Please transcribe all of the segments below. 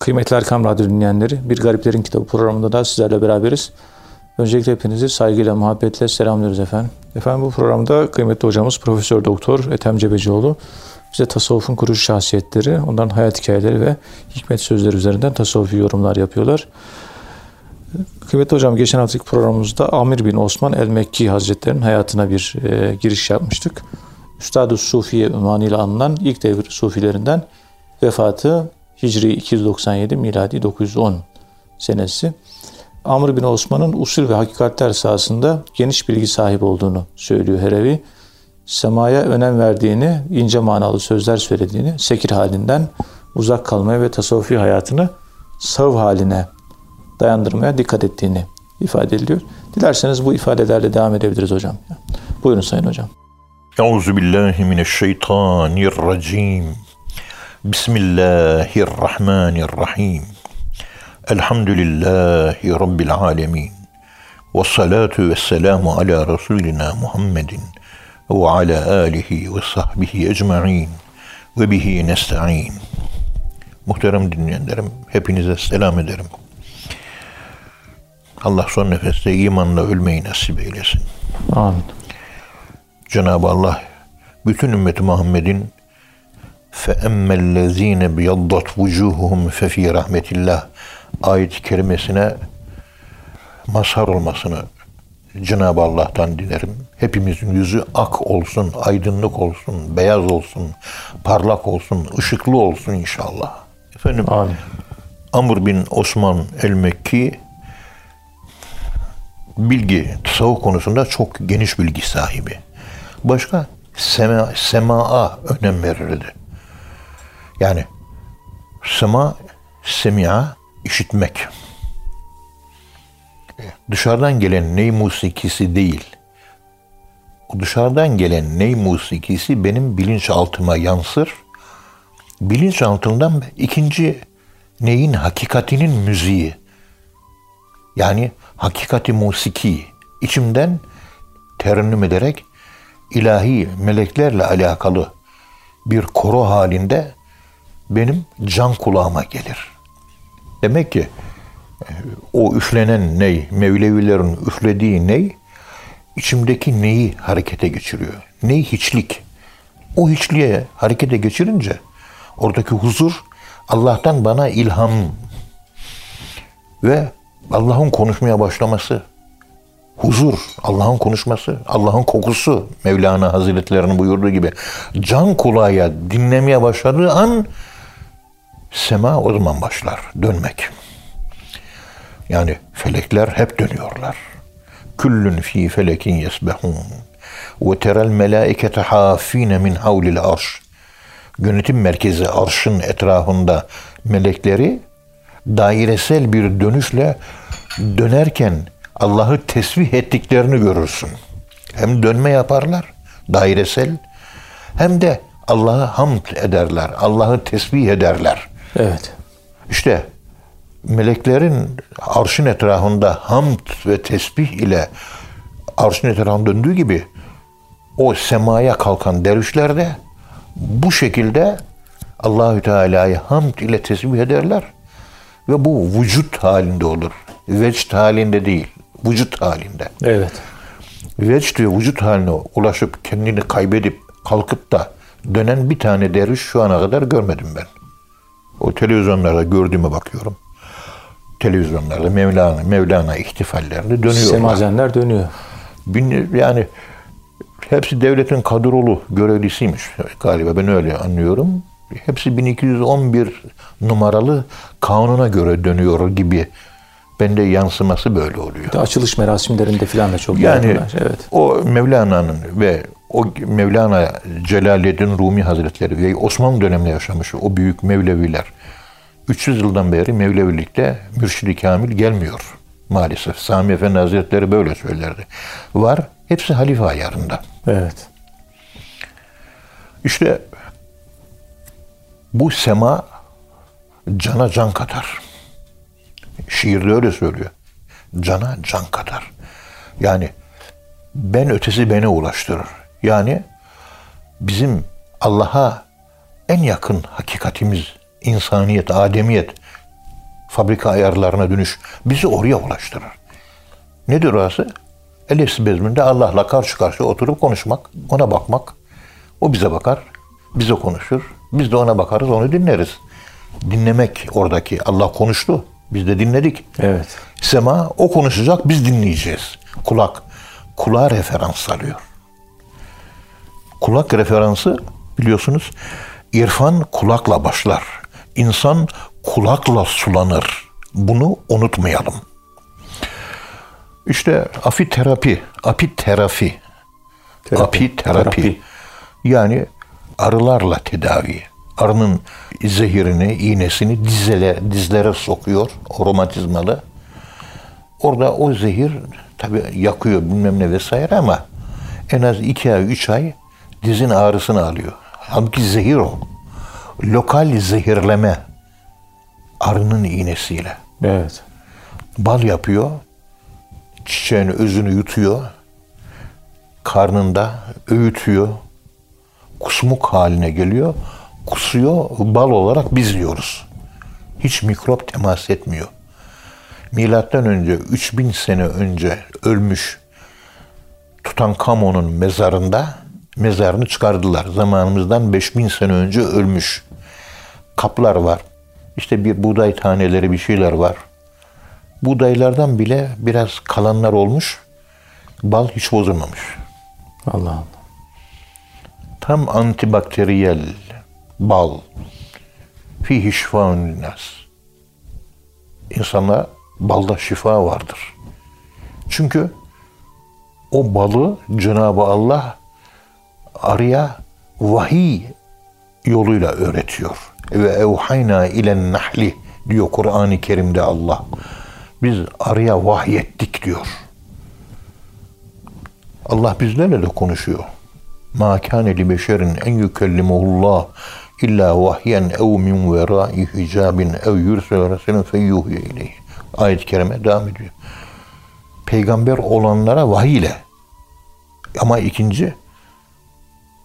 Kıymetli Erkam Radyo dinleyenleri, Bir Gariplerin Kitabı programında da sizlerle beraberiz. Öncelikle hepinizi saygıyla, muhabbetle selamlıyoruz efendim. Efendim bu programda kıymetli hocamız Profesör Doktor Ethem Cebecioğlu bize tasavvufun kurucu şahsiyetleri, onların hayat hikayeleri ve hikmet sözleri üzerinden tasavvufi yorumlar yapıyorlar. Kıymetli hocam geçen haftaki programımızda Amir bin Osman el-Mekki Hazretleri'nin hayatına bir e, giriş yapmıştık. Üstad-ı Sufiye ünvanıyla anılan ilk devir Sufilerinden vefatı Hicri 297, miladi 910 senesi. Amr bin Osman'ın usul ve hakikatler sahasında geniş bilgi sahibi olduğunu söylüyor Herevi. Semaya önem verdiğini, ince manalı sözler söylediğini, sekir halinden uzak kalmaya ve tasavvufi hayatını sav haline dayandırmaya dikkat ettiğini ifade ediliyor. Dilerseniz bu ifadelerle devam edebiliriz hocam. Buyurun Sayın Hocam. Euzu billahi mineşşeytanirracim. Bismillahirrahmanirrahim. Elhamdülillahi Rabbil alemin. Ve salatu ve selamu ala Resulina Muhammedin ve ala alihi ve sahbihi ecma'in ve bihi nesta'in. Muhterem dinleyenlerim, hepinize selam ederim. Allah son nefeste imanla ölmeyi nasip eylesin. Amin. Cenab-ı Allah bütün ümmeti Muhammed'in فَاَمَّا الَّذ۪ينَ بِيَضَّتْ وُجُوهُهُمْ فَف۪ي rahmetillah ayet-i kerimesine mazhar olmasını Cenab-ı Allah'tan dilerim. Hepimizin yüzü ak olsun, aydınlık olsun, beyaz olsun, parlak olsun, ışıklı olsun inşallah. Efendim Amin. Amr bin Osman el-Mekki bilgi, tasavvuf konusunda çok geniş bilgi sahibi. Başka sema, semaa önem verirdi. Yani sema, semia işitmek. Dışarıdan gelen ney musikisi değil. O dışarıdan gelen ney musikisi benim bilinçaltıma yansır. Bilinçaltından ikinci neyin hakikatinin müziği. Yani hakikati musiki içimden terennüm ederek ilahi meleklerle alakalı bir koro halinde benim can kulağıma gelir. Demek ki e, o üflenen ney, Mevlevilerin üflediği ney, içimdeki neyi harekete geçiriyor? Ney hiçlik. O hiçliğe harekete geçirince oradaki huzur Allah'tan bana ilham ve Allah'ın konuşmaya başlaması, huzur, Allah'ın konuşması, Allah'ın kokusu Mevlana Hazretleri'nin buyurduğu gibi can kulağa dinlemeye başladığı an sema o zaman başlar dönmek. Yani felekler hep dönüyorlar. Küllün fi felekin yesbehun ve terel melaikete hafine min havlil arş. Yönetim merkezi arşın etrafında melekleri dairesel bir dönüşle dönerken Allah'ı tesbih ettiklerini görürsün. Hem dönme yaparlar dairesel hem de Allah'ı hamd ederler. Allah'ı tesbih ederler. Evet. İşte meleklerin arşın etrafında hamd ve tesbih ile arşın etrafında döndüğü gibi o semaya kalkan dervişler de bu şekilde Allahü Teala'yı hamd ile tesbih ederler ve bu vücut halinde olur. Vecd halinde değil, vücut halinde. Evet. Vecd ve vücut haline ulaşıp kendini kaybedip kalkıp da dönen bir tane derviş şu ana kadar görmedim ben. O televizyonlarda gördüğüme bakıyorum. Televizyonlarda Mevlana, Mevlana ihtifallerinde dönüyorlar. Semazenler dönüyor. Bin, yani hepsi devletin kadrolu görevlisiymiş galiba ben öyle anlıyorum. Hepsi 1211 numaralı kanuna göre dönüyor gibi. Bende yansıması böyle oluyor. De açılış merasimlerinde filan da çok Yani. Evet. o Mevlana'nın ve o Mevlana Celaleddin Rumi Hazretleri ve Osmanlı döneminde yaşamış o büyük Mevleviler 300 yıldan beri Mevlevilikte mürşidi kamil gelmiyor maalesef. Sami Efendi Hazretleri böyle söylerdi. Var, hepsi halife ayarında. Evet. İşte bu sema cana can katar. Şiirde öyle söylüyor. Cana can katar. Yani ben ötesi beni ulaştırır. Yani bizim Allah'a en yakın hakikatimiz insaniyet, ademiyet fabrika ayarlarına dönüş bizi oraya ulaştırır. Nedir orası? El bezminde Allah'la karşı karşıya oturup konuşmak, ona bakmak. O bize bakar, bize konuşur. Biz de ona bakarız, onu dinleriz. Dinlemek oradaki. Allah konuştu. Biz de dinledik. Evet. Sema o konuşacak, biz dinleyeceğiz. Kulak. Kulağa referans alıyor. Kulak referansı biliyorsunuz irfan kulakla başlar. İnsan kulakla sulanır. Bunu unutmayalım. İşte afiterapi, apiterapi, Terapi. apiterapi. Terapi. Yani arılarla tedavi. Arının zehirini, iğnesini dizele, dizlere sokuyor, o romatizmalı. Orada o zehir tabi yakıyor bilmem ne vesaire ama en az iki ay, üç ay dizin ağrısını alıyor. Halbuki zehir o. Lokal zehirleme arının iğnesiyle. Evet. Bal yapıyor, çiçeğin özünü yutuyor, karnında öğütüyor, kusmuk haline geliyor, kusuyor, bal olarak biz yiyoruz. Hiç mikrop temas etmiyor. Milattan önce 3000 sene önce ölmüş Tutankamon'un mezarında mezarını çıkardılar. Zamanımızdan 5000 sene önce ölmüş. Kaplar var. İşte bir buğday taneleri bir şeyler var. Buğdaylardan bile biraz kalanlar olmuş. Bal hiç bozulmamış. Allah Allah. Tam antibakteriyel bal. Fihi şifaun linnas. İnsana balda şifa vardır. Çünkü o balı Cenab-ı Allah arıya vahiy yoluyla öğretiyor. Ve evhayna ilen nahli diyor Kur'an-ı Kerim'de Allah. Biz arıya vahyettik diyor. Allah bizlerle de konuşuyor. Ma kâne li beşerin en yükellimuhullah illa vahyen ev min verai hicabin ev yursel resulün feyyuhiye ileyh. Ayet-i kerime devam ediyor. Peygamber olanlara vahiy ile. Ama ikinci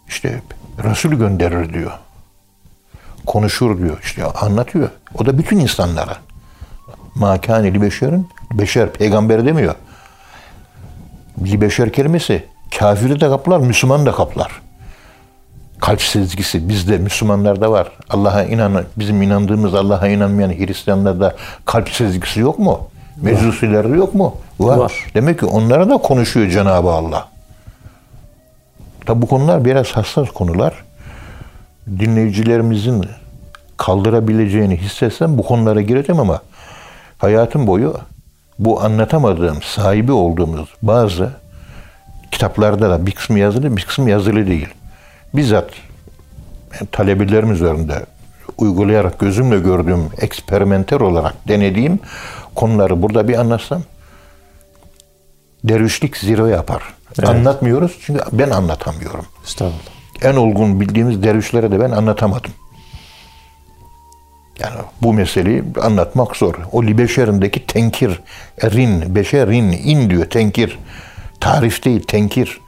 işte Resul gönderir diyor. Konuşur diyor. işte anlatıyor. O da bütün insanlara. Ma kâne li beşerin beşer peygamber demiyor. Li beşer kelimesi kafiri de kaplar, Müslüman da kaplar. Kalp sezgisi bizde Müslümanlarda var. Allah'a inanan, bizim inandığımız Allah'a inanmayan Hristiyanlarda kalp sezgisi yok mu? Mecusilerde yok mu? Var. Var. Demek ki onlara da konuşuyor Cenab-ı Allah. Tabi bu konular biraz hassas konular. Dinleyicilerimizin kaldırabileceğini hissetsem bu konulara gireceğim ama hayatım boyu bu anlatamadığım, sahibi olduğumuz bazı kitaplarda da bir kısmı yazılı, bir kısmı yazılı değil. Bizzat yani talebelerim üzerinde uygulayarak gözümle gördüğüm, eksperimenter olarak denediğim konuları burada bir anlatsam dervişlik zirve yapar. Evet. Anlatmıyoruz çünkü ben anlatamıyorum. Estağfurullah. En olgun bildiğimiz dervişlere de ben anlatamadım. Yani bu meseleyi anlatmak zor. O Libeşer'indeki tenkir, rin, beşerin, in diyor tenkir. Tarif değil, tenkir.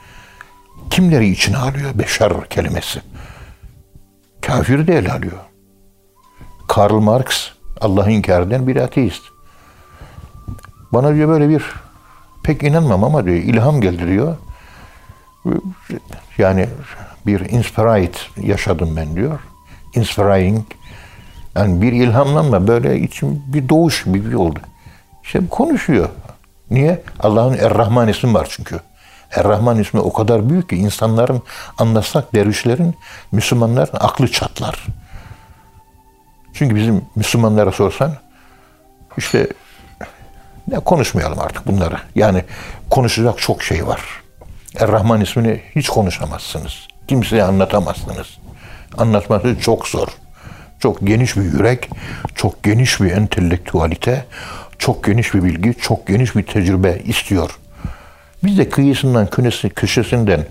Kimleri içine alıyor beşer kelimesi? Kafiri de ele alıyor. Karl Marx, Allah'ı inkar eden bir ateist. Bana diyor böyle bir, pek inanmam ama diyor, ilham geldi diyor. Yani bir inspired yaşadım ben diyor. Inspiring. Yani bir ilhamlanma böyle içim bir doğuş gibi oldu. İşte konuşuyor. Niye? Allah'ın Er-Rahman ismi var çünkü. Er-Rahman ismi o kadar büyük ki insanların anlasak dervişlerin, Müslümanların aklı çatlar. Çünkü bizim Müslümanlara sorsan işte ne konuşmayalım artık bunları. Yani konuşacak çok şey var. Er-Rahman ismini hiç konuşamazsınız. Kimseye anlatamazsınız. Anlatması çok zor. Çok geniş bir yürek, çok geniş bir entelektüalite, çok geniş bir bilgi, çok geniş bir tecrübe istiyor. Biz de kıyısından, künesi, köşesinden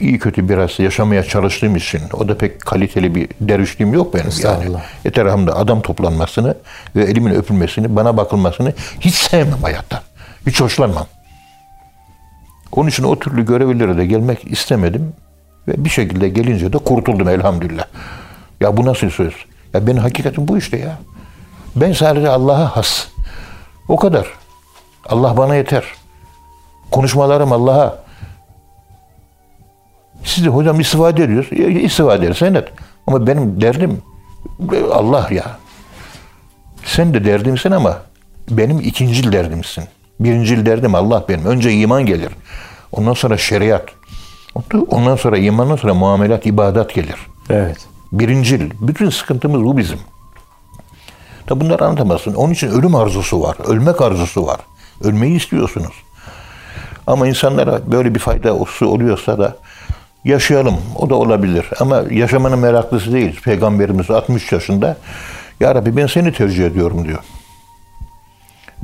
iyi kötü biraz yaşamaya çalıştığım için o da pek kaliteli bir dervişliğim yok benim yani. Etrafımda adam toplanmasını ve elimin öpülmesini, bana bakılmasını hiç sevmem hayatta. Hiç hoşlanmam. Onun için o türlü görevlere de gelmek istemedim. Ve bir şekilde gelince de kurtuldum elhamdülillah. Ya bu nasıl söz? Ya benim hakikatim bu işte ya. Ben sadece Allah'a has. O kadar. Allah bana yeter. Konuşmalarım Allah'a. Siz de hocam istifade ediyoruz. İstifade edersen et. Ama benim derdim Allah ya. Sen de derdimsin ama benim ikincil derdimsin. Birincil derdim Allah benim. Önce iman gelir. Ondan sonra şeriat. Ondan sonra imandan sonra muamelat, ibadat gelir. Evet. Birincil. Bütün sıkıntımız bu bizim. Da bunları anlatamazsın. Onun için ölüm arzusu var. Ölmek arzusu var. Ölmeyi istiyorsunuz. Ama insanlara böyle bir fayda oluyorsa da yaşayalım. O da olabilir. Ama yaşamanın meraklısı değiliz. Peygamberimiz 60 yaşında Ya Rabbi ben seni tercih ediyorum diyor.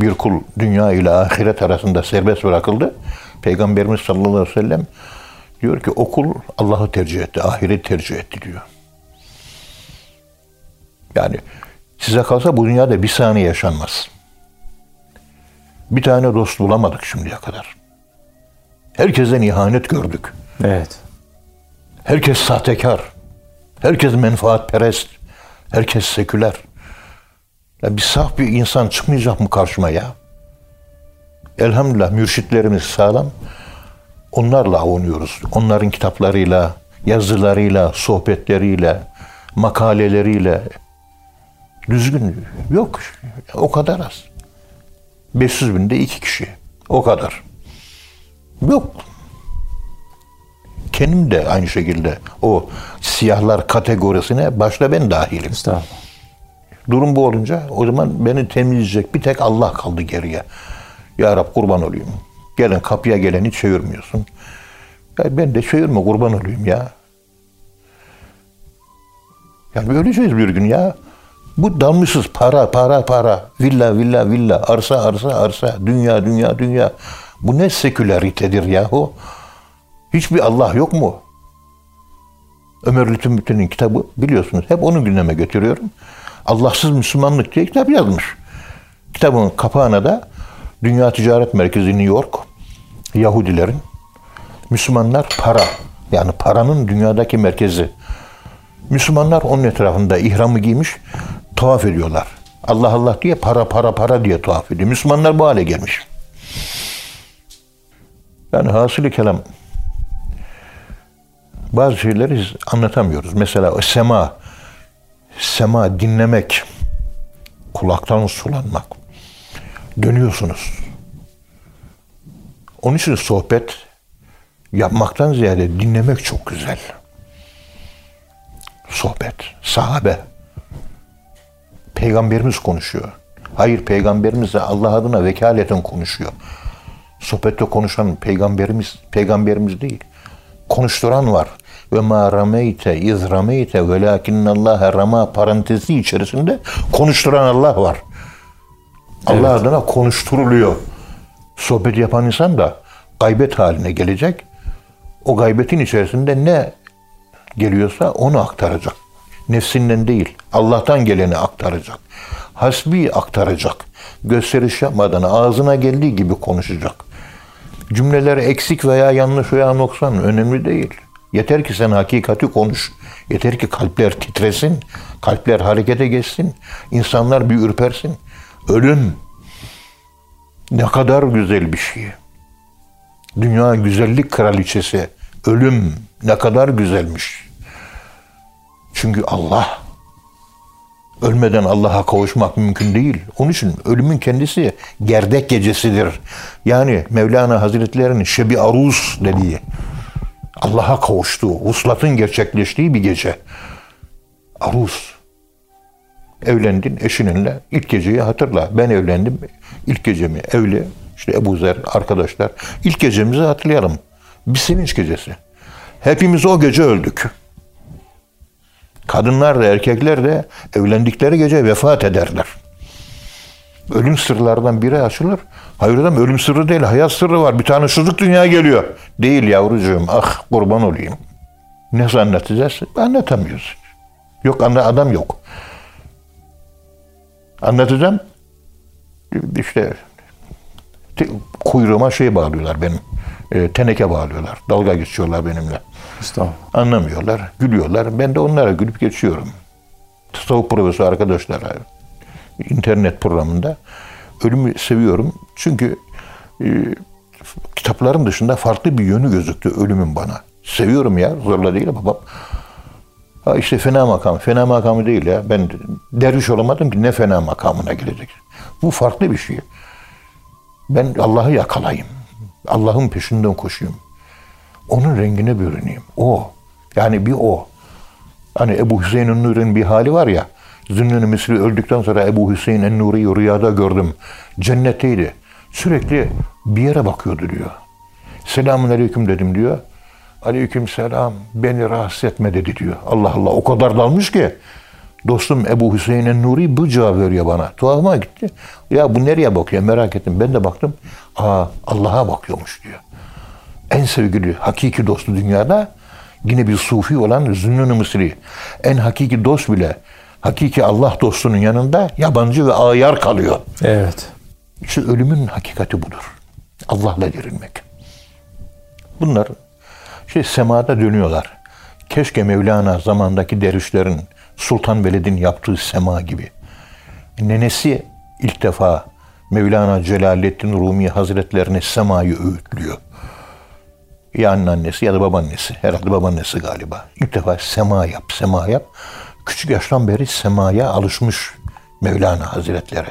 Bir kul dünya ile ahiret arasında serbest bırakıldı. Peygamberimiz sallallahu aleyhi ve sellem diyor ki o kul Allah'ı tercih etti, ahiret tercih etti diyor. Yani size kalsa bu dünyada bir saniye yaşanmaz. Bir tane dost bulamadık şimdiye kadar. Herkesten ihanet gördük. Evet. Herkes sahtekar. Herkes menfaatperest. Herkes seküler. Ya bir saf bir insan çıkmayacak mı karşıma ya? Elhamdülillah mürşitlerimiz sağlam. Onlarla avunuyoruz. Onların kitaplarıyla, yazılarıyla, sohbetleriyle, makaleleriyle. Düzgün yok. O kadar az. 500 binde iki kişi. O kadar. Yok. Kendim de aynı şekilde o siyahlar kategorisine başta ben dahilim. Estağfurullah. Durum bu olunca o zaman beni temizleyecek bir tek Allah kaldı geriye. Ya Rab kurban olayım. Gelen kapıya geleni çevirmiyorsun. Ya ben de çevirme kurban olayım ya. Yani öleceğiz bir gün ya. Bu dalmışız para para para. Villa villa villa. Arsa arsa arsa. Dünya dünya dünya. Bu ne seküleritedir yahu? Hiçbir Allah yok mu? Ömer Lütfü Bütün'ün kitabı biliyorsunuz. Hep onu gündeme götürüyorum. Allahsız Müslümanlık diye kitap yazmış. Kitabın kapağına da Dünya Ticaret Merkezi New York, Yahudilerin, Müslümanlar para, yani paranın dünyadaki merkezi. Müslümanlar onun etrafında ihramı giymiş, tuhaf ediyorlar. Allah Allah diye para para para diye tuhaf ediyor. Müslümanlar bu hale gelmiş. Yani hasılı kelam bazı şeyleri anlatamıyoruz. Mesela sema, sema dinlemek, kulaktan sulanmak. Dönüyorsunuz. Onun için sohbet yapmaktan ziyade dinlemek çok güzel. Sohbet, sahabe. Peygamberimiz konuşuyor. Hayır peygamberimiz de Allah adına vekaleten konuşuyor. Sohbette konuşan peygamberimiz peygamberimiz değil. Konuşturan var. Ve ma rameyte iz rameyte velakinnallaha rama parantezi içerisinde konuşturan Allah var. Allah evet. adına konuşturuluyor. Sohbet yapan insan da gaybet haline gelecek. O gaybetin içerisinde ne geliyorsa onu aktaracak. Nefsinden değil, Allah'tan geleni aktaracak. Hasbi aktaracak. Gösteriş yapmadan ağzına geldiği gibi konuşacak. Cümleler eksik veya yanlış veya noksan önemli değil. Yeter ki sen hakikati konuş. Yeter ki kalpler titresin, kalpler harekete geçsin, insanlar bir ürpersin. Ölüm ne kadar güzel bir şey. Dünya güzellik kraliçesi. Ölüm ne kadar güzelmiş. Çünkü Allah ölmeden Allah'a kavuşmak mümkün değil. Onun için ölümün kendisi gerdek gecesidir. Yani Mevlana Hazretleri'nin şebi aruz dediği Allah'a kavuştuğu, uslatın gerçekleştiği bir gece. Aruz. Evlendin eşininle ilk geceyi hatırla. Ben evlendim ilk gecemi evli işte Ebu Zer arkadaşlar ilk gecemizi hatırlayalım. Bir sevinç gecesi. Hepimiz o gece öldük. Kadınlar da erkekler de evlendikleri gece vefat ederler. Ölüm sırlardan biri açılır. Hayır adam ölüm sırrı değil, hayat sırrı var. Bir tane çocuk dünyaya geliyor. Değil yavrucuğum, ah kurban olayım. Ne anlatacağız? Anlatamıyoruz. Yok adam yok. Anlatacağım. İşte kuyruğuma şey bağlıyorlar benim. E, teneke bağlıyorlar. Dalga geçiyorlar benimle. Anlamıyorlar, gülüyorlar. Ben de onlara gülüp geçiyorum. Tasavvuf profesörü arkadaşlar. internet programında. Ölümü seviyorum. Çünkü e, kitapların dışında farklı bir yönü gözüktü ölümün bana. Seviyorum ya. Zorla değil babam. Ha işte fena makam. Fena makamı değil ya. Ben derviş olamadım ki ne fena makamına gelecek. Bu farklı bir şey. Ben Allah'ı yakalayayım. Allah'ın peşinden koşayım. Onun rengine bürüneyim. O. Yani bir o. Hani Ebu Hüseyin Nuri'nin bir hali var ya. Zünnün Misri öldükten sonra Ebu Hüseyin en-Nuri'yi rüyada gördüm. Cennetteydi. Sürekli bir yere bakıyordu diyor. Selamun aleyküm dedim diyor. Aleyküm selam beni rahatsız etme dedi diyor. Allah Allah o kadar dalmış ki. Dostum Ebu Hüseyin en-Nuri bu cevap veriyor bana. Tuhafıma gitti. Ya bu nereye bakıyor merak ettim. Ben de baktım. Aa Allah'a bakıyormuş diyor. En sevgili hakiki dostu dünyada yine bir sufi olan Zünnun-ı Mısri. En hakiki dost bile hakiki Allah dostunun yanında yabancı ve ayar kalıyor. Evet. İşte ölümün hakikati budur. Allah'la dirilmek. Bunlar şey semada dönüyorlar. Keşke Mevlana zamandaki dervişlerin Sultan Veled'in yaptığı sema gibi. Nenesi ilk defa Mevlana Celaleddin Rumi Hazretlerine semayı öğütlüyor. Ya anneannesi ya da babaannesi. Herhalde babaannesi galiba. İlk defa sema yap, sema yap. Küçük yaştan beri semaya alışmış Mevlana Hazretleri.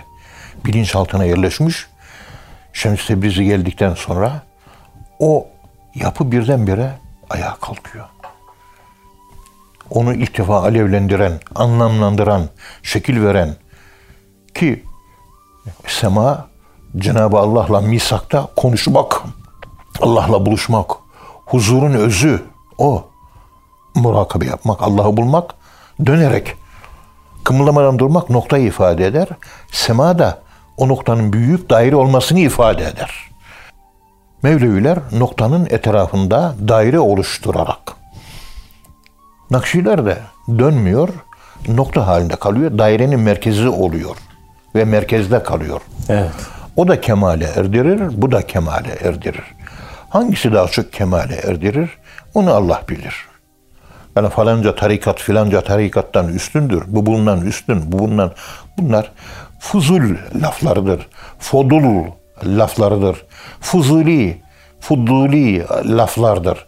Bilinçaltına yerleşmiş. Şems Tebrizi geldikten sonra o yapı birdenbire ayağa kalkıyor. Onu ilk defa alevlendiren, anlamlandıran, şekil veren ki sema Cenab-ı Allah'la misakta konuşmak, Allah'la buluşmak, huzurun özü o. Murakabe yapmak, Allah'ı bulmak, dönerek kımıldamadan durmak noktayı ifade eder. Sema da o noktanın büyüyüp daire olmasını ifade eder. Mevleviler noktanın etrafında daire oluşturarak. Nakşiler de dönmüyor, nokta halinde kalıyor, dairenin merkezi oluyor ve merkezde kalıyor. Evet. O da kemale erdirir, bu da kemale erdirir. Hangisi daha çok kemale erdirir? Onu Allah bilir. Yani falanca tarikat filanca tarikattan üstündür. Bu bundan üstün, bu bundan. Bunlar fuzul laflarıdır. Fodul laflarıdır. Fuzuli, fuduli laflardır.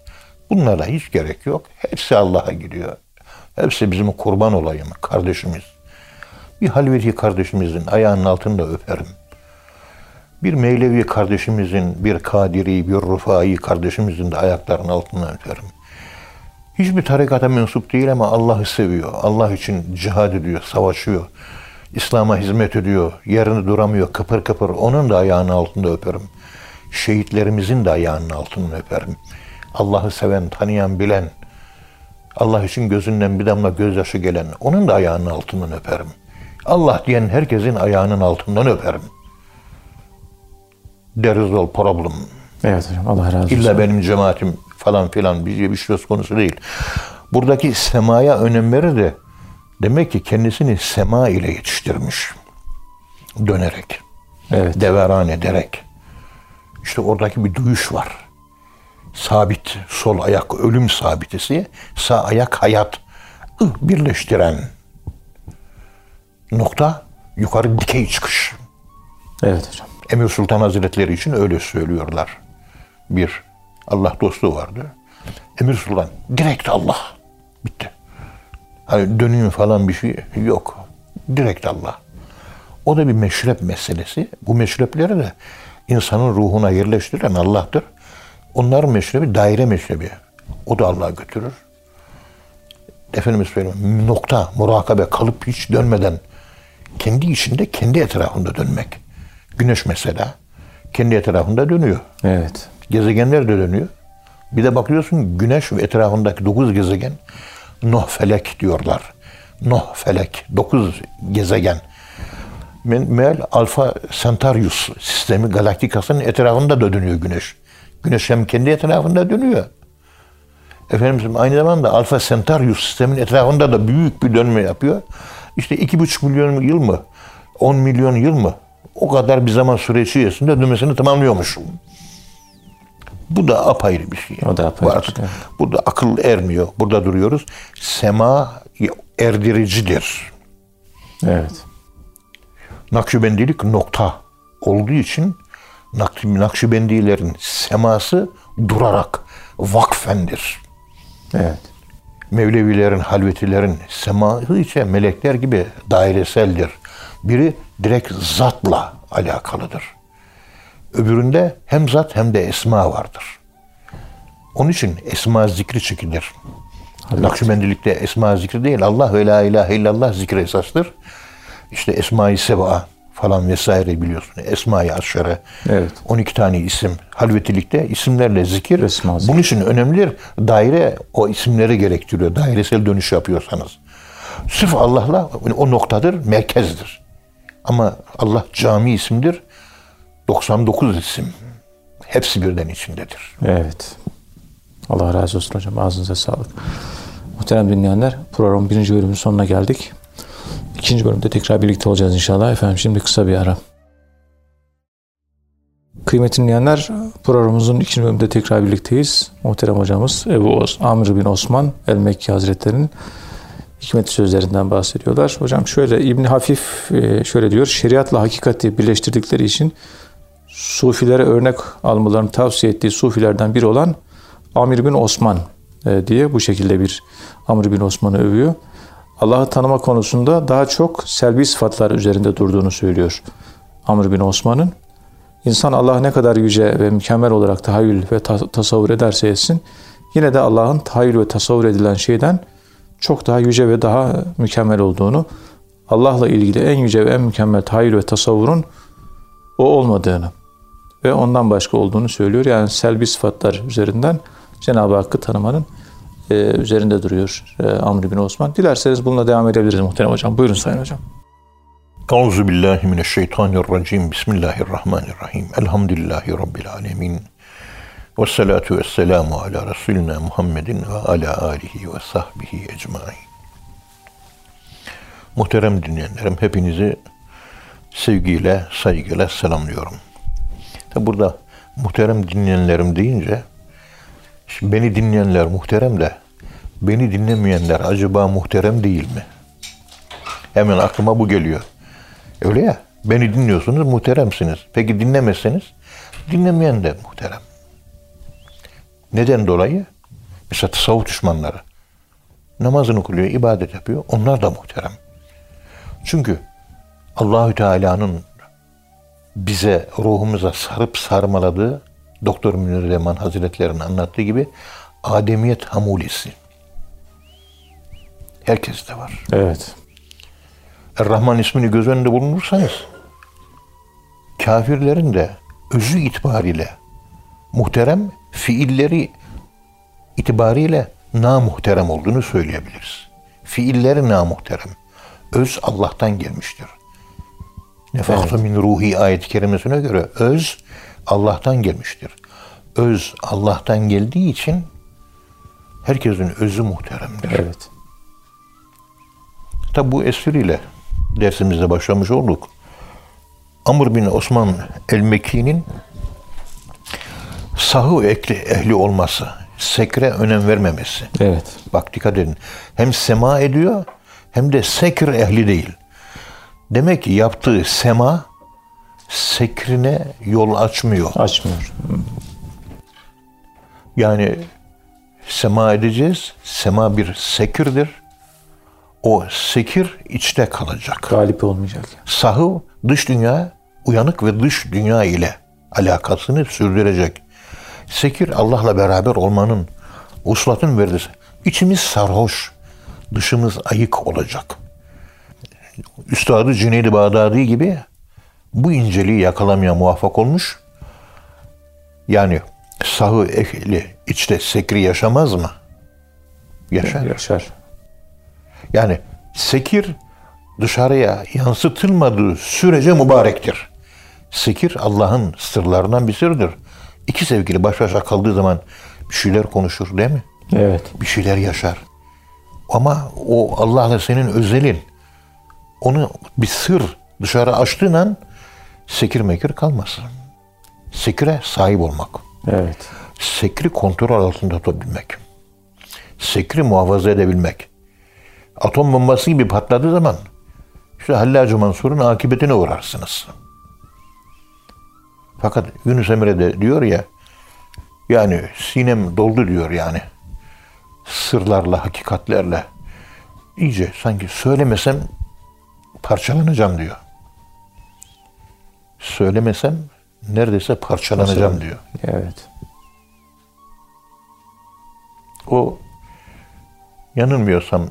Bunlara hiç gerek yok. Hepsi Allah'a gidiyor. Hepsi bizim kurban olayım, kardeşimiz. Bir halveti kardeşimizin ayağının altında öperim. Bir Meylevi kardeşimizin, bir Kadiri, bir Rufai kardeşimizin de ayaklarının altından öperim. Hiçbir tarikata mensup değil ama Allah'ı seviyor. Allah için cihad ediyor, savaşıyor. İslam'a hizmet ediyor. Yerini duramıyor, kıpır kıpır. Onun da ayağının altında öperim. Şehitlerimizin de ayağının altından öperim. Allah'ı seven, tanıyan, bilen, Allah için gözünden bir damla gözyaşı gelen, onun da ayağının altından öperim. Allah diyen herkesin ayağının altından öperim. There is no problem. Evet hocam Allah razı olsun. İlla benim cemaatim falan filan bir, bir söz konusu değil. Buradaki semaya önem verir de demek ki kendisini sema ile yetiştirmiş. Dönerek, Evet. deveran ederek. İşte oradaki bir duyuş var. Sabit, sol ayak ölüm sabitesi, sağ ayak hayat. birleştiren nokta yukarı dikey çıkış. Evet hocam. Emir Sultan Hazretleri için öyle söylüyorlar. Bir Allah dostu vardı. Emir Sultan direkt Allah. Bitti. Hani dönüyor falan bir şey yok. Direkt Allah. O da bir meşrep meselesi. Bu meşrepleri de insanın ruhuna yerleştiren Allah'tır. Onların meşrebi daire meşrebi. O da Allah'a götürür. Efendimiz söyleyeyim nokta, murakabe kalıp hiç dönmeden kendi içinde kendi etrafında dönmek. Güneş mesela kendi etrafında dönüyor. Evet. Gezegenler de dönüyor. Bir de bakıyorsun güneş ve etrafındaki dokuz gezegen Noh felek diyorlar. Noh felek. Dokuz gezegen. Me- Meğer Alfa Centaurus sistemi galaktikasının etrafında da dönüyor güneş. Güneş hem kendi etrafında dönüyor. Efendim aynı zamanda Alfa Centaurus sistemin etrafında da büyük bir dönme yapıyor. İşte iki buçuk milyon yıl mı? 10 milyon yıl mı? O kadar bir zaman süreci içerisinde dönmesini tamamlıyormuş. Bu da apayrı bir şey. O da apayrı Bu bir şey. Burada akıl ermiyor. Burada duruyoruz. Sema erdiricidir. Evet. Nakşibendilik nokta olduğu için Nak- Nakşibendilerin seması durarak vakfendir. Evet. Mevlevilerin, halvetilerin semahı ise melekler gibi daireseldir. Biri direkt zatla alakalıdır. Öbüründe hem zat hem de esma vardır. Onun için esma zikri çekilir. Nakşibendilikte esma zikri değil. Allah ve la ilahe illallah zikri esastır. İşte Esma-i Seba falan vesaire biliyorsun. Esma-i Aşere. Evet. 12 tane isim. Halvetilikte isimlerle zikir. Esma. Bunun için önemlidir. Daire o isimleri gerektiriyor. Dairesel dönüş yapıyorsanız. Sırf Allah'la o noktadır, merkezdir. Ama Allah cami isimdir. 99 isim. Hepsi birden içindedir. Evet. Allah razı olsun hocam. Ağzınıza sağlık. Muhterem dinleyenler programın birinci bölümünün sonuna geldik. İkinci bölümde tekrar birlikte olacağız inşallah. Efendim şimdi kısa bir ara. Kıymetli dinleyenler programımızın ikinci bölümünde tekrar birlikteyiz. Muhterem hocamız Ebu Os Amr bin Osman El-Mekki Hazretleri'nin hikmetli sözlerinden bahsediyorlar. Hocam şöyle İbn Hafif e, şöyle diyor. Şeriatla hakikati birleştirdikleri için Sufilere örnek almalarını tavsiye ettiği Sufilerden biri olan Amir bin Osman e, diye bu şekilde bir Amr bin Osman'ı övüyor. Allah'ı tanıma konusunda daha çok selbi sıfatlar üzerinde durduğunu söylüyor Amr bin Osman'ın. İnsan Allah ne kadar yüce ve mükemmel olarak tahayyül ve ta- tasavvur ederse etsin, yine de Allah'ın tahayyül ve tasavvur edilen şeyden çok daha yüce ve daha mükemmel olduğunu, Allah'la ilgili en yüce ve en mükemmel tahayyül ve tasavvurun o olmadığını ve ondan başka olduğunu söylüyor. Yani selbi sıfatlar üzerinden Cenab-ı Hakk'ı tanımanın e, üzerinde duruyor e, Amr bin Osman. Dilerseniz bununla devam edebiliriz muhterem hocam. Buyurun sayın hocam. Euzu billahi mineşşeytanirracim. Bismillahirrahmanirrahim. Elhamdülillahi rabbil alamin. Ve salatu ve selamu ala Resulina Muhammedin ve ala alihi ve sahbihi ecmain. Muhterem dinleyenlerim, hepinizi sevgiyle, saygıyla selamlıyorum. Tabi burada muhterem dinleyenlerim deyince, şimdi beni dinleyenler muhterem de, beni dinlemeyenler acaba muhterem değil mi? Hemen aklıma bu geliyor. Öyle ya, beni dinliyorsunuz, muhteremsiniz. Peki dinlemezseniz, dinlemeyen de muhterem. Neden dolayı? Mesela tasavvuf düşmanları. Namazını kılıyor, ibadet yapıyor. Onlar da muhterem. Çünkü Allahü Teala'nın bize ruhumuza sarıp sarmaladığı Doktor Münir Leman Hazretleri'nin anlattığı gibi Ademiyet hamulesi. Herkeste var. Evet. Er-Rahman ismini göz önünde bulunursanız kafirlerin de özü itibariyle muhterem fiilleri itibariyle namuhterem olduğunu söyleyebiliriz. Fiilleri namuhterem. Öz Allah'tan gelmiştir. Nefaktu min ruhi ayet-i kerimesine göre öz Allah'tan gelmiştir. Öz Allah'tan geldiği için herkesin özü muhteremdir. Evet. Tabi bu espriyle dersimize başlamış olduk. Amr bin Osman el-Mekki'nin sahı ekli ehli olması, sekre önem vermemesi. Evet. Bak dikkat edin. Hem sema ediyor hem de sekir ehli değil. Demek ki yaptığı sema sekrine yol açmıyor. Açmıyor. Yani sema edeceğiz. Sema bir sekirdir. O sekir içte kalacak. Galip olmayacak. Sahı dış dünya, uyanık ve dış dünya ile alakasını sürdürecek. Sekir Allah'la beraber olmanın, uslatın verdiği. İçimiz sarhoş, dışımız ayık olacak. Üstadı Cüneyd-i Bağdadi gibi bu inceliği yakalamaya muvaffak olmuş. Yani sahı ehli içte sekri yaşamaz mı? Yaşar. Yaşar. Yani sekir dışarıya yansıtılmadığı sürece mübarektir. Sekir Allah'ın sırlarından bir sırdır. İki sevgili baş başa kaldığı zaman bir şeyler konuşur değil mi? Evet. Bir şeyler yaşar. Ama o Allah'la senin özelin. Onu bir sır dışarı açtığın an sekir mekir kalmasın. Sekire sahip olmak. Evet. Sekri kontrol altında tutabilmek. Sekri muhafaza edebilmek. Atom bombası gibi patladığı zaman işte Hallacı Mansur'un akıbetine uğrarsınız. Fakat Yunus Emre de diyor ya yani sinem doldu diyor yani. Sırlarla, hakikatlerle. İyice sanki söylemesem parçalanacağım diyor. Söylemesem neredeyse parçalanacağım diyor. Evet. O yanılmıyorsam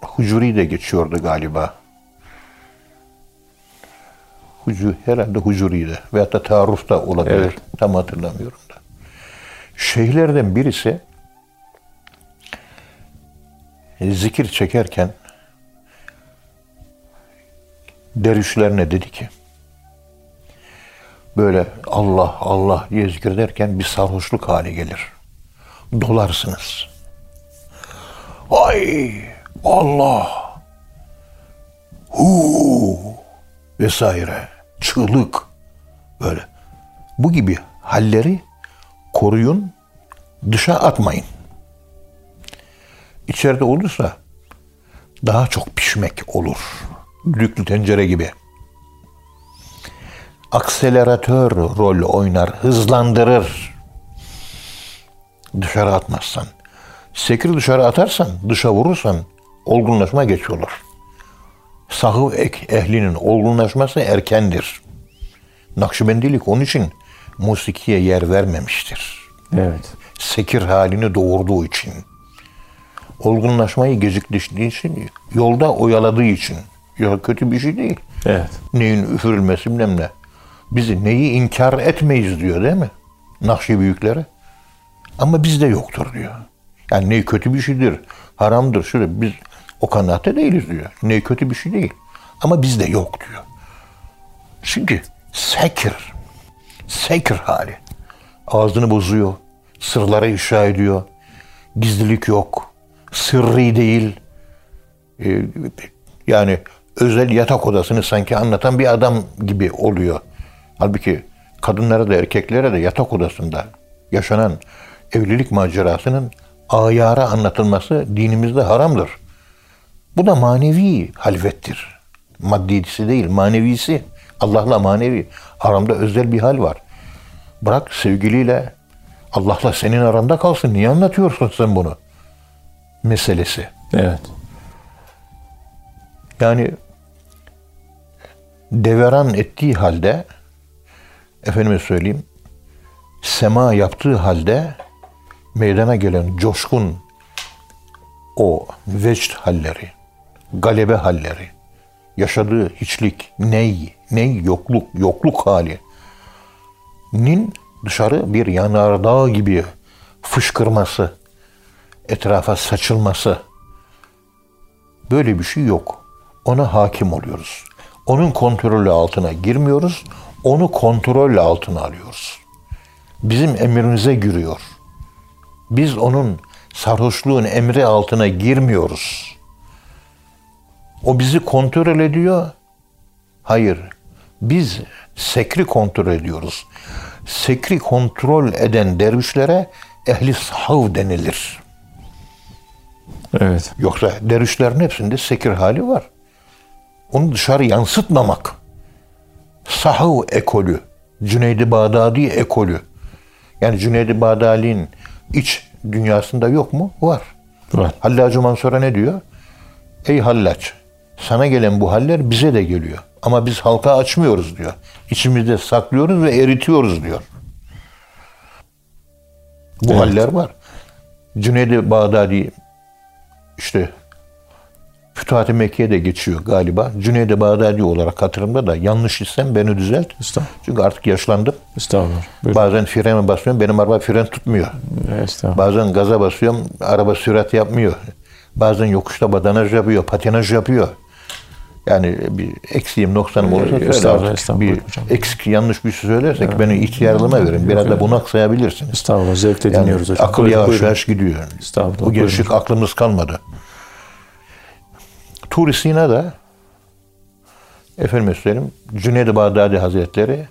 Hucuri de geçiyordu galiba. Hucu, herhalde Hucuri'de veyahut da Taruf da olabilir. Evet. Tam hatırlamıyorum da. Şeyhlerden birisi zikir çekerken dervişlerine dedi ki böyle Allah Allah diye zikrederken bir sarhoşluk hali gelir. Dolarsınız. Ay Allah hu vesaire çığlık böyle. Bu gibi halleri koruyun, dışa atmayın. İçeride olursa daha çok pişmek olur. Düdüklü tencere gibi. Akseleratör rol oynar, hızlandırır. Dışarı atmazsan. Sekir dışarı atarsan, dışa vurursan olgunlaşma geç olur. Sahıv ek ehlinin olgunlaşması erkendir. Nakşibendilik onun için musikiye yer vermemiştir. Evet. Sekir halini doğurduğu için. Olgunlaşmayı geciktirdiği için, yolda oyaladığı için. Ya kötü bir şey değil. Evet. Neyin üfürülmesi bilmem ne. Bizi neyi inkar etmeyiz diyor değil mi? Nakşi büyükleri. Ama bizde yoktur diyor. Yani ney kötü bir şeydir, haramdır. Şöyle biz o kanaatte değiliz diyor. Ney kötü bir şey değil. Ama bizde yok diyor. Çünkü sekir, sekir hali. Ağzını bozuyor, sırlara ifşa ediyor. Gizlilik yok, sırrı değil. Ee, yani özel yatak odasını sanki anlatan bir adam gibi oluyor. Halbuki kadınlara da erkeklere de yatak odasında yaşanan evlilik macerasının ayara anlatılması dinimizde haramdır. Bu da manevi halvettir. Maddisi değil, manevisi. Allah'la manevi. Haramda özel bir hal var. Bırak sevgiliyle Allah'la senin aranda kalsın. Niye anlatıyorsun sen bunu? Meselesi. Evet. Yani deveran ettiği halde efendime söyleyeyim sema yaptığı halde meydana gelen coşkun o vecd halleri, galebe halleri, yaşadığı hiçlik, ney, ney yokluk, yokluk hali nin dışarı bir yanardağ gibi fışkırması, etrafa saçılması böyle bir şey yok. Ona hakim oluyoruz. Onun kontrolü altına girmiyoruz. Onu kontrol altına alıyoruz. Bizim emrimize giriyor. Biz onun sarhoşluğun emri altına girmiyoruz. O bizi kontrol ediyor. Hayır. Biz sekri kontrol ediyoruz. Sekri kontrol eden dervişlere ehli sahav denilir. Evet. Yoksa dervişlerin hepsinde sekir hali var. Onu dışarı yansıtmamak. Sahav ekolü, Cüneydi Bağdadi ekolü. Yani Cüneydi Bağdadi'nin iç dünyasında yok mu? Var. Var. Hallacı Mansur'a ne diyor? Ey Hallaç, sana gelen bu haller bize de geliyor. Ama biz halka açmıyoruz diyor. İçimizde saklıyoruz ve eritiyoruz diyor. Bu Evet. haller var. Cüneydi Bağdadi işte Fütuhat-ı Mekke'ye de geçiyor galiba. Cüneydi Bağdadi olarak hatırımda da yanlış isem beni düzelt. Çünkü artık yaşlandım. Estağfurullah. Buyurun. Bazen frene basıyorum benim araba fren tutmuyor. Estağfurullah. Bazen gaza basıyorum, araba sürat yapmıyor. Bazen yokuşta badanaj yapıyor, patinaj yapıyor. Yani bir eksiğim, noksanım olursa söyle Estağfurullah, Bir hocam. eksik, yanlış bir şey söylersek beni ihtiyarlığıma verin. Biraz da bunak sayabilirsiniz. Estağfurullah. Zevkle Yani dinliyoruz hocam. akıl Buyurun, yavaş buyurun. yavaş gidiyor. Estağfurullah, Bu gençlik aklımız kalmadı. Tur-i Sina'da efendim söyleyeyim Cüneyd-i Bağdadi Hazretleri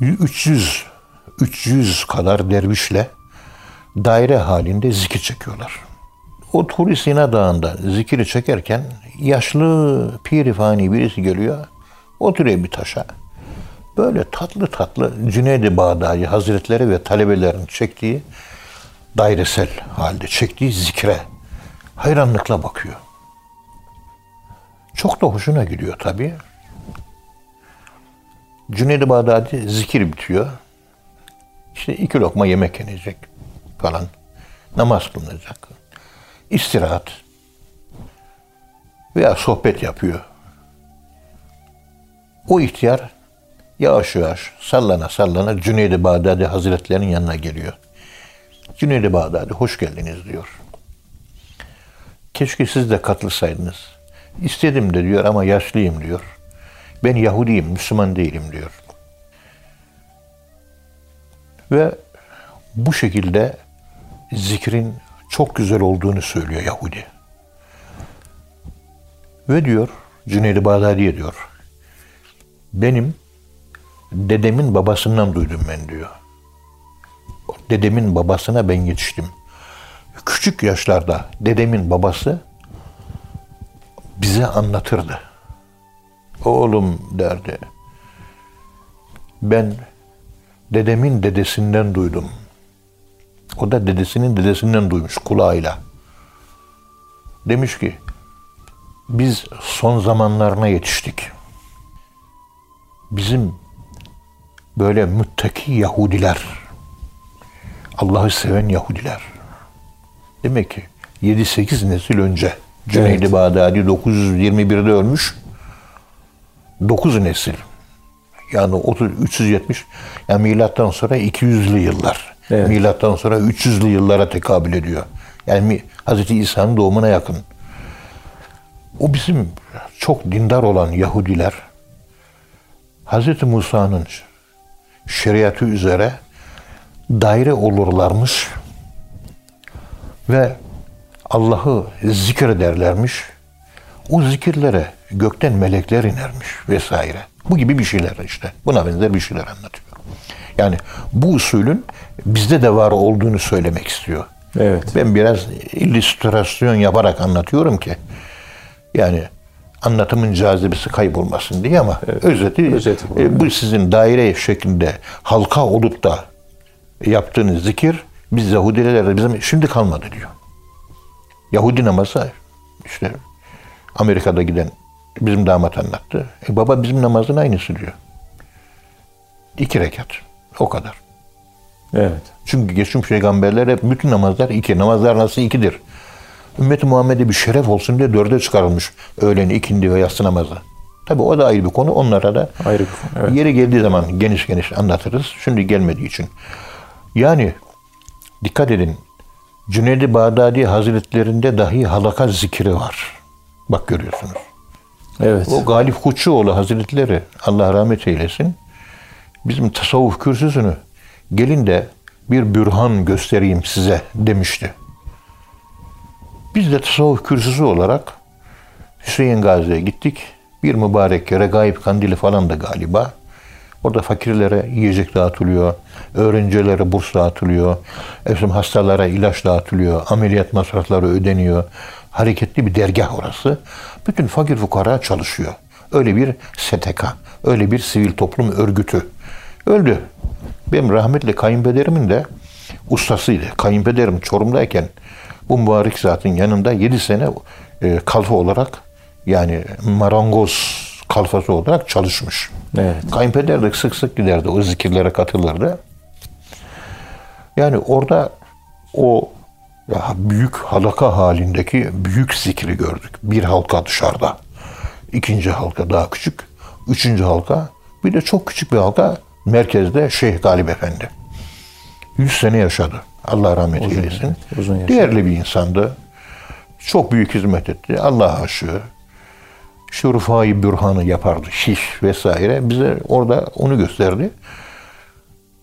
300 300 kadar dervişle daire halinde zikir çekiyorlar. o Tur Sina Dağı'nda zikiri çekerken yaşlı pirifani birisi geliyor. Oturuyor bir taşa. Böyle tatlı tatlı Cüneyd-i Bağdadi Hazretleri ve talebelerin çektiği dairesel halde çektiği zikre hayranlıkla bakıyor. Çok da hoşuna gidiyor tabii. Cüneyd-i Bağdadi zikir bitiyor. İşte iki lokma yemek yenecek falan. Namaz kılınacak. İstirahat. Veya sohbet yapıyor. O ihtiyar yavaş yavaş sallana sallana Cüneyd-i Bağdadi Hazretlerinin yanına geliyor. Cüneyd-i Bağdadi hoş geldiniz diyor. Keşke siz de katılsaydınız. İstedim de diyor ama yaşlıyım diyor. Ben Yahudiyim, Müslüman değilim diyor. Ve bu şekilde zikrin çok güzel olduğunu söylüyor Yahudi. Ve diyor, Cüneyd-i Bağdadi'ye diyor, benim dedemin babasından duydum ben diyor. Dedemin babasına ben yetiştim. Küçük yaşlarda dedemin babası bize anlatırdı. Oğlum derdi. Ben dedemin dedesinden duydum. O da dedesinin dedesinden duymuş kulağıyla. Demiş ki biz son zamanlarına yetiştik. Bizim böyle müttaki Yahudiler, Allah'ı seven Yahudiler. Demek ki 7-8 nesil önce Cüneydi evet. Bağdadi 921'de ölmüş. 9 nesil. Yani 30, 370 yani milattan sonra 200'lü yıllar. Evet. Milattan sonra 300'lü yıllara tekabül ediyor. Yani Hz. İsa'nın doğumuna yakın. O bizim çok dindar olan Yahudiler Hz. Musa'nın şeriatı üzere daire olurlarmış ve Allah'ı zikrederlermiş. O zikirlere gökten melekler inermiş vesaire. Bu gibi bir şeyler işte. Buna benzer bir şeyler anlatıyor. Yani bu usulün bizde de var olduğunu söylemek istiyor. Evet. Ben biraz illüstrasyon yaparak anlatıyorum ki yani anlatımın cazibesi kaybolmasın diye ama evet. özeti, özeti bu. E, bu sizin daire şeklinde halka olup da yaptığınız zikir biz Yahudilerde bizim şimdi kalmadı diyor. Yahudi namazı işte Amerika'da giden bizim damat anlattı. E baba bizim namazın aynısı diyor. İki rekat. O kadar. Evet. Çünkü geçmiş peygamberler hep bütün namazlar iki. Namazlar nasıl ikidir? Ümmet-i Muhammed'e bir şeref olsun diye dörde çıkarılmış öğleni, ikindi ve yatsı namazı. Tabi o da ayrı bir konu. Onlara da ayrı bir konu. Evet. Yeri geldiği zaman geniş geniş anlatırız. Şimdi gelmediği için. Yani dikkat edin. Cüneyd-i Bağdadi Hazretlerinde dahi halaka zikri var. Bak görüyorsunuz. Evet. O Galip Kutçuoğlu Hazretleri Allah rahmet eylesin. Bizim tasavvuf kürsüsünü gelin de bir bürhan göstereyim size demişti. Biz de tasavvuf kürsüsü olarak Hüseyin Gazi'ye gittik. Bir mübarek yere gayip kandili falan da galiba. Orada fakirlere yiyecek dağıtılıyor. Öğrencilere burs dağıtılıyor. Efendim hastalara ilaç dağıtılıyor. Ameliyat masrafları ödeniyor. Hareketli bir dergah orası. Bütün fakir fukara çalışıyor. Öyle bir STK, öyle bir sivil toplum örgütü. Öldü. Benim rahmetli kayınpederimin de ustasıydı. Kayınpederim Çorum'dayken bu mübarek zatın yanında 7 sene e, kalfa olarak yani marangoz kalfası olarak çalışmış. Evet. Kayınpeder de sık sık giderdi. O zikirlere katılırdı. Yani orada o büyük halaka halindeki büyük zikri gördük. Bir halka dışarıda. ikinci halka daha küçük. Üçüncü halka. Bir de çok küçük bir halka merkezde Şeyh Galip Efendi. Yüz sene yaşadı. Allah rahmet uzun, eylesin. Uzun yaşadı. Değerli bir insandı. Çok büyük hizmet etti. Allah aşığı. İşte Rufai Bürhan'ı yapardı. Şiş vesaire. Bize orada onu gösterdi.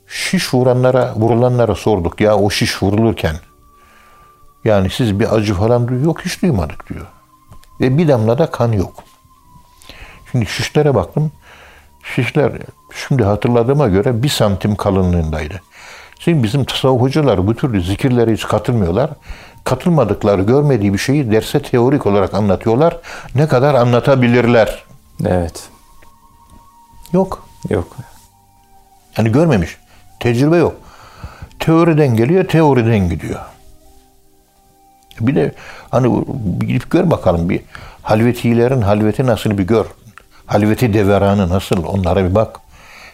Şiş vuranlara, vurulanlara sorduk. Ya o şiş vurulurken yani siz bir acı falan duyuyor. Yok hiç duymadık diyor. Ve bir damla da kan yok. Şimdi şişlere baktım. Şişler şimdi hatırladığıma göre bir santim kalınlığındaydı. Şimdi bizim tasavvuf hocalar bu türlü zikirlere hiç katılmıyorlar. Katılmadıkları, görmediği bir şeyi derse teorik olarak anlatıyorlar. Ne kadar anlatabilirler? Evet. Yok. Yok. Yani görmemiş. Tecrübe yok. Teoriden geliyor, teoriden gidiyor. Bir de hani gidip gör bakalım bir halvetilerin halveti nasıl bir gör. Halveti deveranı nasıl onlara bir bak.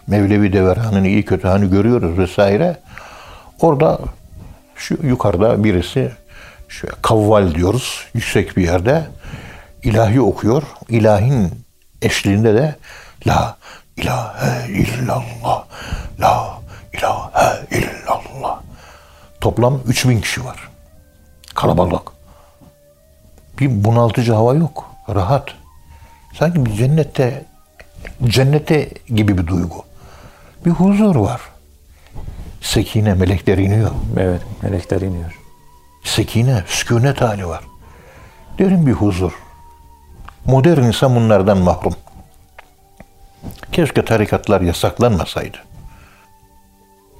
Mevlevi deveranını iyi kötü hani görüyoruz vesaire. Orada şu yukarıda birisi şu kavval diyoruz yüksek bir yerde ilahi okuyor. İlahin eşliğinde de la ilahe illallah la ilahe illallah. Toplam 3000 kişi var. Kalabalık. Bir bunaltıcı hava yok. Rahat. Sanki bir cennette cennete gibi bir duygu. Bir huzur var. Sekine melekler iniyor. Evet. Melekler iniyor. Sekine, sükunet hali var. Derin bir huzur. Modern insan bunlardan mahrum. Keşke tarikatlar yasaklanmasaydı.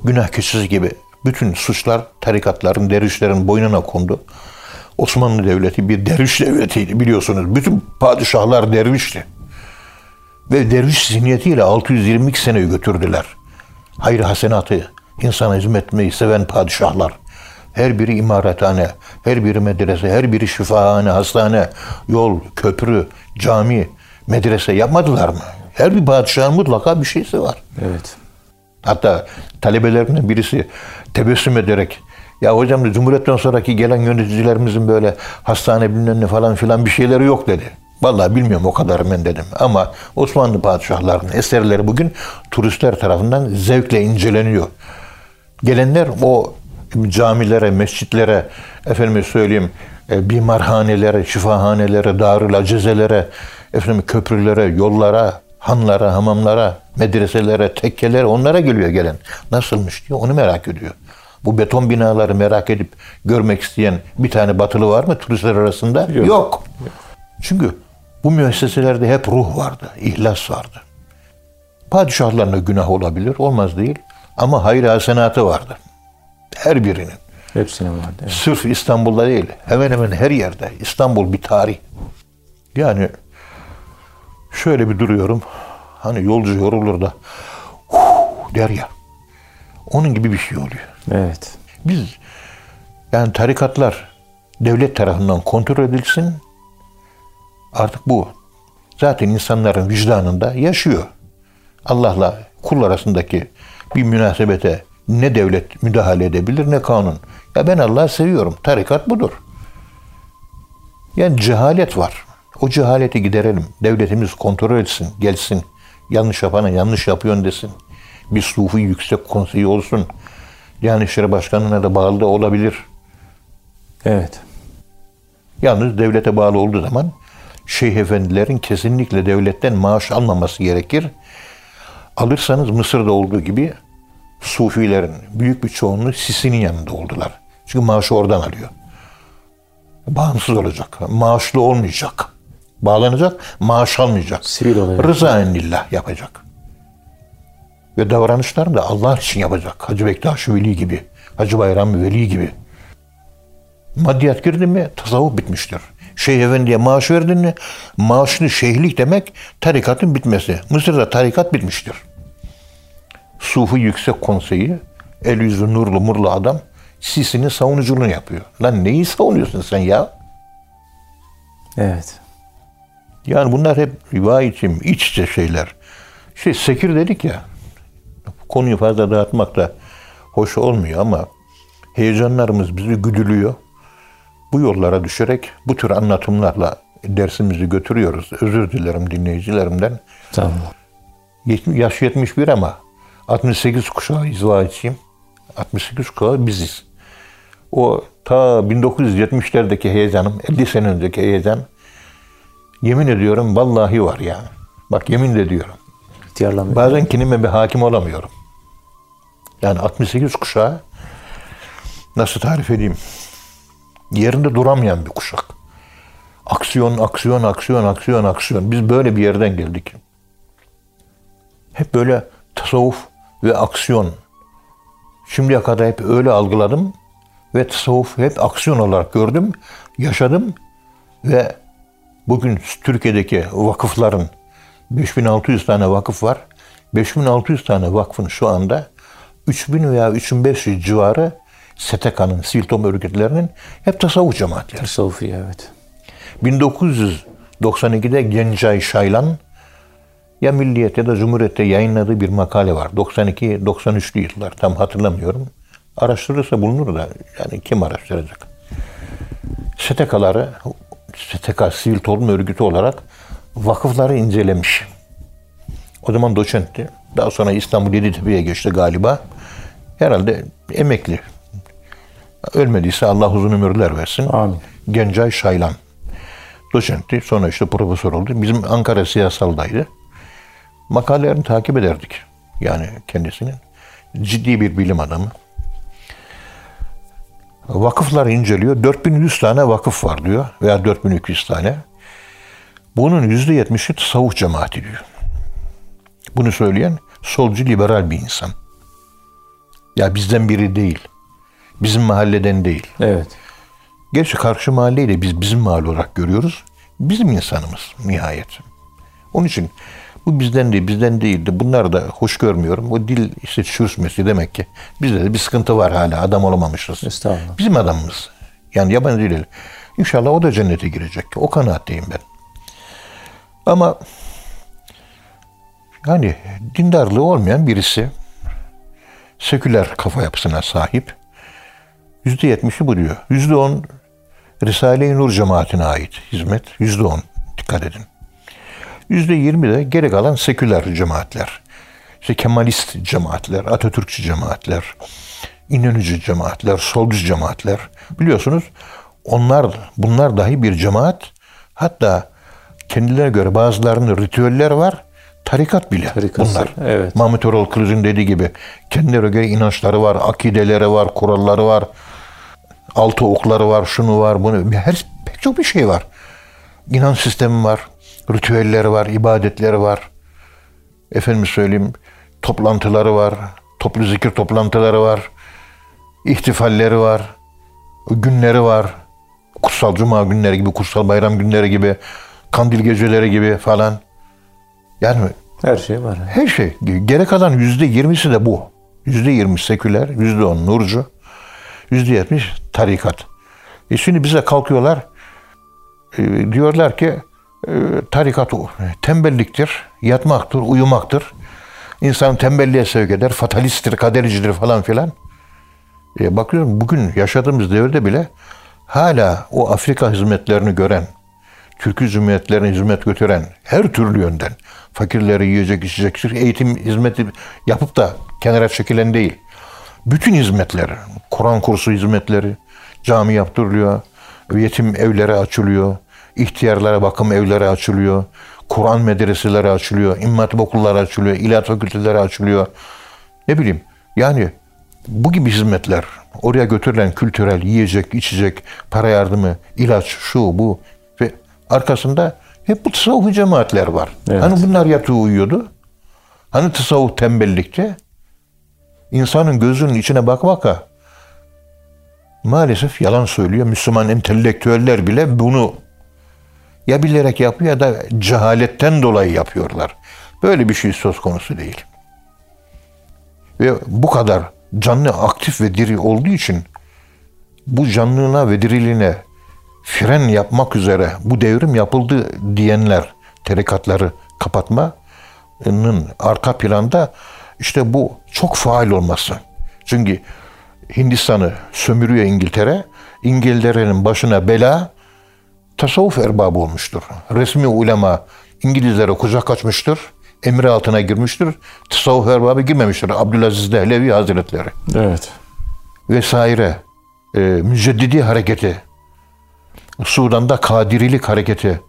Günah keçisi gibi bütün suçlar tarikatların, dervişlerin boynuna kondu. Osmanlı Devleti bir derviş devletiydi biliyorsunuz. Bütün padişahlar dervişti. Ve derviş zihniyetiyle 622 seneyi götürdüler. Hayır hasenatı, insana hizmet etmeyi seven padişahlar. Her biri imarethane, her biri medrese, her biri şifahane, hastane, yol, köprü, cami, medrese yapmadılar mı? Her bir padişahın mutlaka bir şeysi var. Evet. Hatta talebelerinden birisi tebessüm ederek ya hocam da Cumhuriyet'ten sonraki gelen yöneticilerimizin böyle hastane bilmem ne falan filan bir şeyleri yok dedi. Vallahi bilmiyorum o kadar ben dedim. Ama Osmanlı padişahlarının eserleri bugün turistler tarafından zevkle inceleniyor. Gelenler o camilere, mescitlere, efendim söyleyeyim, e, bimarhanelere, şifahanelere, darül acizelere, efendim köprülere, yollara, hanlara, hamamlara, medreselere, tekkelere onlara geliyor gelen. Nasılmış diyor onu merak ediyor. Bu beton binaları merak edip görmek isteyen bir tane batılı var mı turistler arasında? Yok. Yok. Çünkü bu müesseselerde hep ruh vardı, ihlas vardı. Padişahlarına günah olabilir, olmaz değil. Ama hayır hasenatı vardı. Her birinin. Hepsine vardı. Evet. Sırf İstanbul'da değil, hemen hemen her yerde. İstanbul bir tarih. Yani şöyle bir duruyorum. Hani yolcu yorulur da "Huh!" der ya. Onun gibi bir şey oluyor. Evet. Biz yani tarikatlar devlet tarafından kontrol edilsin. Artık bu zaten insanların vicdanında yaşıyor. Allah'la kul arasındaki bir münasebete ne devlet müdahale edebilir ne kanun. Ya ben Allah'ı seviyorum. Tarikat budur. Yani cehalet var. O cehaleti giderelim. Devletimiz kontrol etsin, gelsin. Yanlış yapana yanlış yapıyorsun desin. Bir sufi yüksek konseyi olsun. Yani İşleri Başkanı'na da bağlı da olabilir. Evet. Yalnız devlete bağlı olduğu zaman şeyh efendilerin kesinlikle devletten maaş almaması gerekir. Alırsanız Mısır'da olduğu gibi Sufilerin büyük bir çoğunluğu Sisi'nin yanında oldular. Çünkü maaşı oradan alıyor. Bağımsız olacak. Maaşlı olmayacak. Bağlanacak, maaş almayacak. Sivil olacak. Rıza enlillah yapacak. Ve davranışlarını da Allah için yapacak. Hacı Bektaş Veli gibi. Hacı Bayram Veli gibi. Maddiyat girdi mi tasavvuf bitmiştir. Şeyh Efendi'ye maaş verdin mi maaşlı şeyhlik demek tarikatın bitmesi. Mısır'da tarikat bitmiştir. Sufi Yüksek Konseyi el yüzü nurlu murlu adam Sisi'nin savunuculuğunu yapıyor. Lan neyi savunuyorsun sen ya? Evet. Yani bunlar hep rivayetim, iç içe şeyler. Şey sekir dedik ya. Konuyu fazla dağıtmak da hoş olmuyor ama heyecanlarımız bizi güdülüyor. Bu yollara düşerek bu tür anlatımlarla dersimizi götürüyoruz. Özür dilerim dinleyicilerimden. Tamam. Yaş 71 ama 68 kuşağı izvahçıyım. 68 kuşağı biziz. O ta 1970'lerdeki heyecanım, 50 sene önceki heyecan yemin ediyorum vallahi var ya. Bak yemin de. İhtiyarlamıyor. Bazen kendime bir hakim olamıyorum. Yani 68 kuşağı nasıl tarif edeyim? Yerinde duramayan bir kuşak. Aksiyon, aksiyon, aksiyon, aksiyon, aksiyon. Biz böyle bir yerden geldik. Hep böyle tasavvuf ve aksiyon Şimdiye kadar hep öyle algıladım ve tasavvuf hep aksiyon olarak gördüm, yaşadım ve bugün Türkiye'deki vakıfların 5600 tane vakıf var. 5600 tane vakfın şu anda 3000 veya 3500 civarı STK'nın, sivil toplum örgütlerinin hep tasavvuf cemaatleri. Tasavvufi evet. 1992'de Gencay Şaylan ya Milliyet ya da Cumhuriyet'te yayınladığı bir makale var. 92-93'lü yıllar tam hatırlamıyorum. Araştırırsa bulunur da yani kim araştıracak? STK'ları, STK Sivil Toplum Örgütü olarak vakıfları incelemiş. O zaman doçentti. Daha sonra İstanbul Yeditepe'ye geçti galiba. Herhalde emekli. Ölmediyse Allah uzun ömürler versin. Amin. Gencay Şaylan. Doçentti. Sonra işte profesör oldu. Bizim Ankara siyasaldaydı. Makalelerini takip ederdik. Yani kendisinin. Ciddi bir bilim adamı. Vakıflar inceliyor. 4100 tane vakıf var diyor. Veya 4200 tane. Bunun %70'i tasavvuf cemaati diyor. Bunu söyleyen solcu liberal bir insan. Ya bizden biri değil. Bizim mahalleden değil. Evet. Gerçi karşı mahalleyi de biz bizim mahalle olarak görüyoruz. Bizim insanımız nihayet. Onun için bu bizden değil, bizden değildi. Bunlar da hoş görmüyorum. O dil işte çürüsmesi demek ki. Bizde de bir sıkıntı var hala. Adam olamamışız. Estağfurullah. Bizim adamımız. Yani yabancı değil. İnşallah o da cennete girecek. O kanaatteyim ben. Ama yani dindarlığı olmayan birisi seküler kafa yapısına sahip. Yüzde yetmişi bu diyor. Yüzde on Risale-i Nur cemaatine ait hizmet. Yüzde on. Dikkat edin. Yüzde yirmi de geri kalan seküler cemaatler. İşte Kemalist cemaatler, Atatürkçü cemaatler, İnönücü cemaatler, solcu cemaatler. Biliyorsunuz onlar, bunlar dahi bir cemaat. Hatta kendilerine göre bazılarının ritüeller var. Tarikat bile Tarikası, bunlar. evet. Mahmut Erol Kılıç'ın dediği gibi kendilerine göre inançları var, akideleri var, kuralları var. Altı okları var, şunu var, bunu. Her, pek çok bir şey var. İnanç sistemi var, ritüelleri var, ibadetleri var. Efendim söyleyeyim, toplantıları var, toplu zikir toplantıları var, ihtifalleri var, günleri var. Kutsal Cuma günleri gibi, kutsal bayram günleri gibi, kandil geceleri gibi falan. Yani Her şey var. her şey. Gerek kalan yüzde yirmisi de bu. Yüzde yirmi seküler, yüzde on nurcu, yüzde yetmiş tarikat. E şimdi bize kalkıyorlar, e, diyorlar ki tarikat o, tembelliktir, yatmaktır, uyumaktır. İnsanı tembelliğe sevk eder, fatalisttir, kadericidir falan filan. E, bakıyorum bugün yaşadığımız devirde bile hala o Afrika hizmetlerini gören, Türkü cumhuriyetlerine hizmet götüren her türlü yönden fakirlere yiyecek içecek eğitim hizmeti yapıp da kenara çekilen değil. Bütün hizmetler, Kur'an kursu hizmetleri, cami yaptırılıyor, yetim evleri açılıyor, ihtiyarlara bakım evleri açılıyor, Kur'an medreseleri açılıyor, imam hatip okulları açılıyor, ilahiyat fakülteleri açılıyor. Ne bileyim yani bu gibi hizmetler, oraya götürülen kültürel, yiyecek, içecek, para yardımı, ilaç, şu bu ve arkasında hep bu tasavvufi cemaatler var. Evet. Hani bunlar yatıyor uyuyordu? Hani tasavvuf tembellikte? İnsanın gözünün içine bak baka maalesef yalan söylüyor. Müslüman entelektüeller bile bunu ya bilerek yapıyor ya da cehaletten dolayı yapıyorlar. Böyle bir şey söz konusu değil. Ve bu kadar canlı, aktif ve diri olduğu için bu canlılığına ve diriliğine fren yapmak üzere bu devrim yapıldı diyenler tarikatları kapatmanın arka planda işte bu çok faal olması. Çünkü Hindistan'ı sömürüyor İngiltere. İngiltere'nin başına bela tasavvuf erbabı olmuştur. Resmi ulema İngilizlere kucak açmıştır. Emri altına girmiştir. Tasavvuf erbabı girmemiştir. Abdülaziz Dehlevi Hazretleri Evet. vesaire e, müceddidi hareketi, Sudan'da Kadirilik hareketi,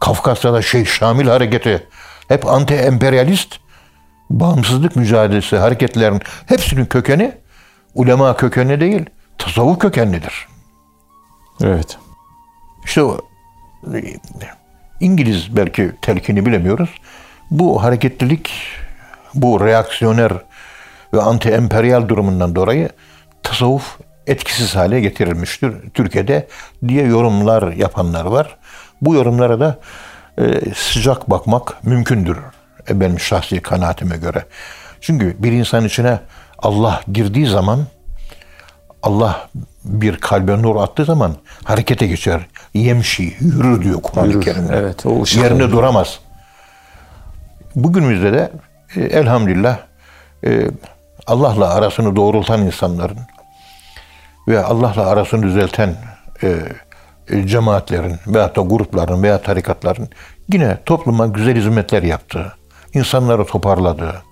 Kafkasya'da Şeyh Şamil hareketi, hep anti-emperyalist bağımsızlık mücadelesi hareketlerin hepsinin kökeni ulema kökeni değil, tasavvuf kökenlidir. Evet. İşte o e, İngiliz belki telkini bilemiyoruz. Bu hareketlilik, bu reaksiyoner ve anti-emperyal durumundan dolayı tasavvuf etkisiz hale getirilmiştir Türkiye'de diye yorumlar yapanlar var. Bu yorumlara da e, sıcak bakmak mümkündür e, benim şahsi kanaatime göre. Çünkü bir insan içine Allah girdiği zaman Allah bir kalbe nur attığı zaman harekete geçer. Yemşi, yürür diyor Kur'an-ı Kerim'de. evet, o Yerinde olur. duramaz. Bugünümüzde de e, elhamdülillah e, Allah'la arasını doğrultan insanların ve Allah'la arasını düzelten e, cemaatlerin veyahut da grupların veya tarikatların yine topluma güzel hizmetler yaptığı, insanları toparladığı,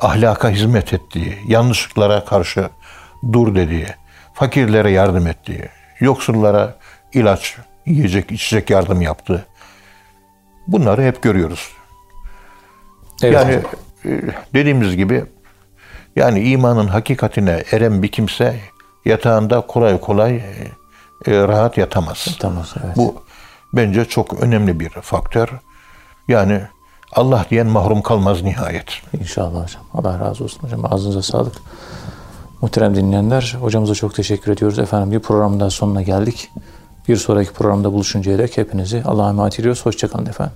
ahlaka hizmet ettiği, yanlışlıklara karşı dur dediği, fakirlere yardım ettiği, yoksullara ilaç, yiyecek, içecek yardım yaptığı. Bunları hep görüyoruz. Evet. Yani e, dediğimiz gibi yani imanın hakikatine eren bir kimse yatağında kolay kolay e, rahat yatamaz. Tamam, evet. Bu bence çok önemli bir faktör. Yani Allah diyen mahrum kalmaz nihayet. İnşallah hocam. Allah razı olsun hocam. Ağzınıza sağlık. Muhterem dinleyenler, hocamıza çok teşekkür ediyoruz. Efendim bir programın daha sonuna geldik. Bir sonraki programda buluşuncaya dek hepinizi Allah'a emanet ediyoruz. Hoşçakalın efendim.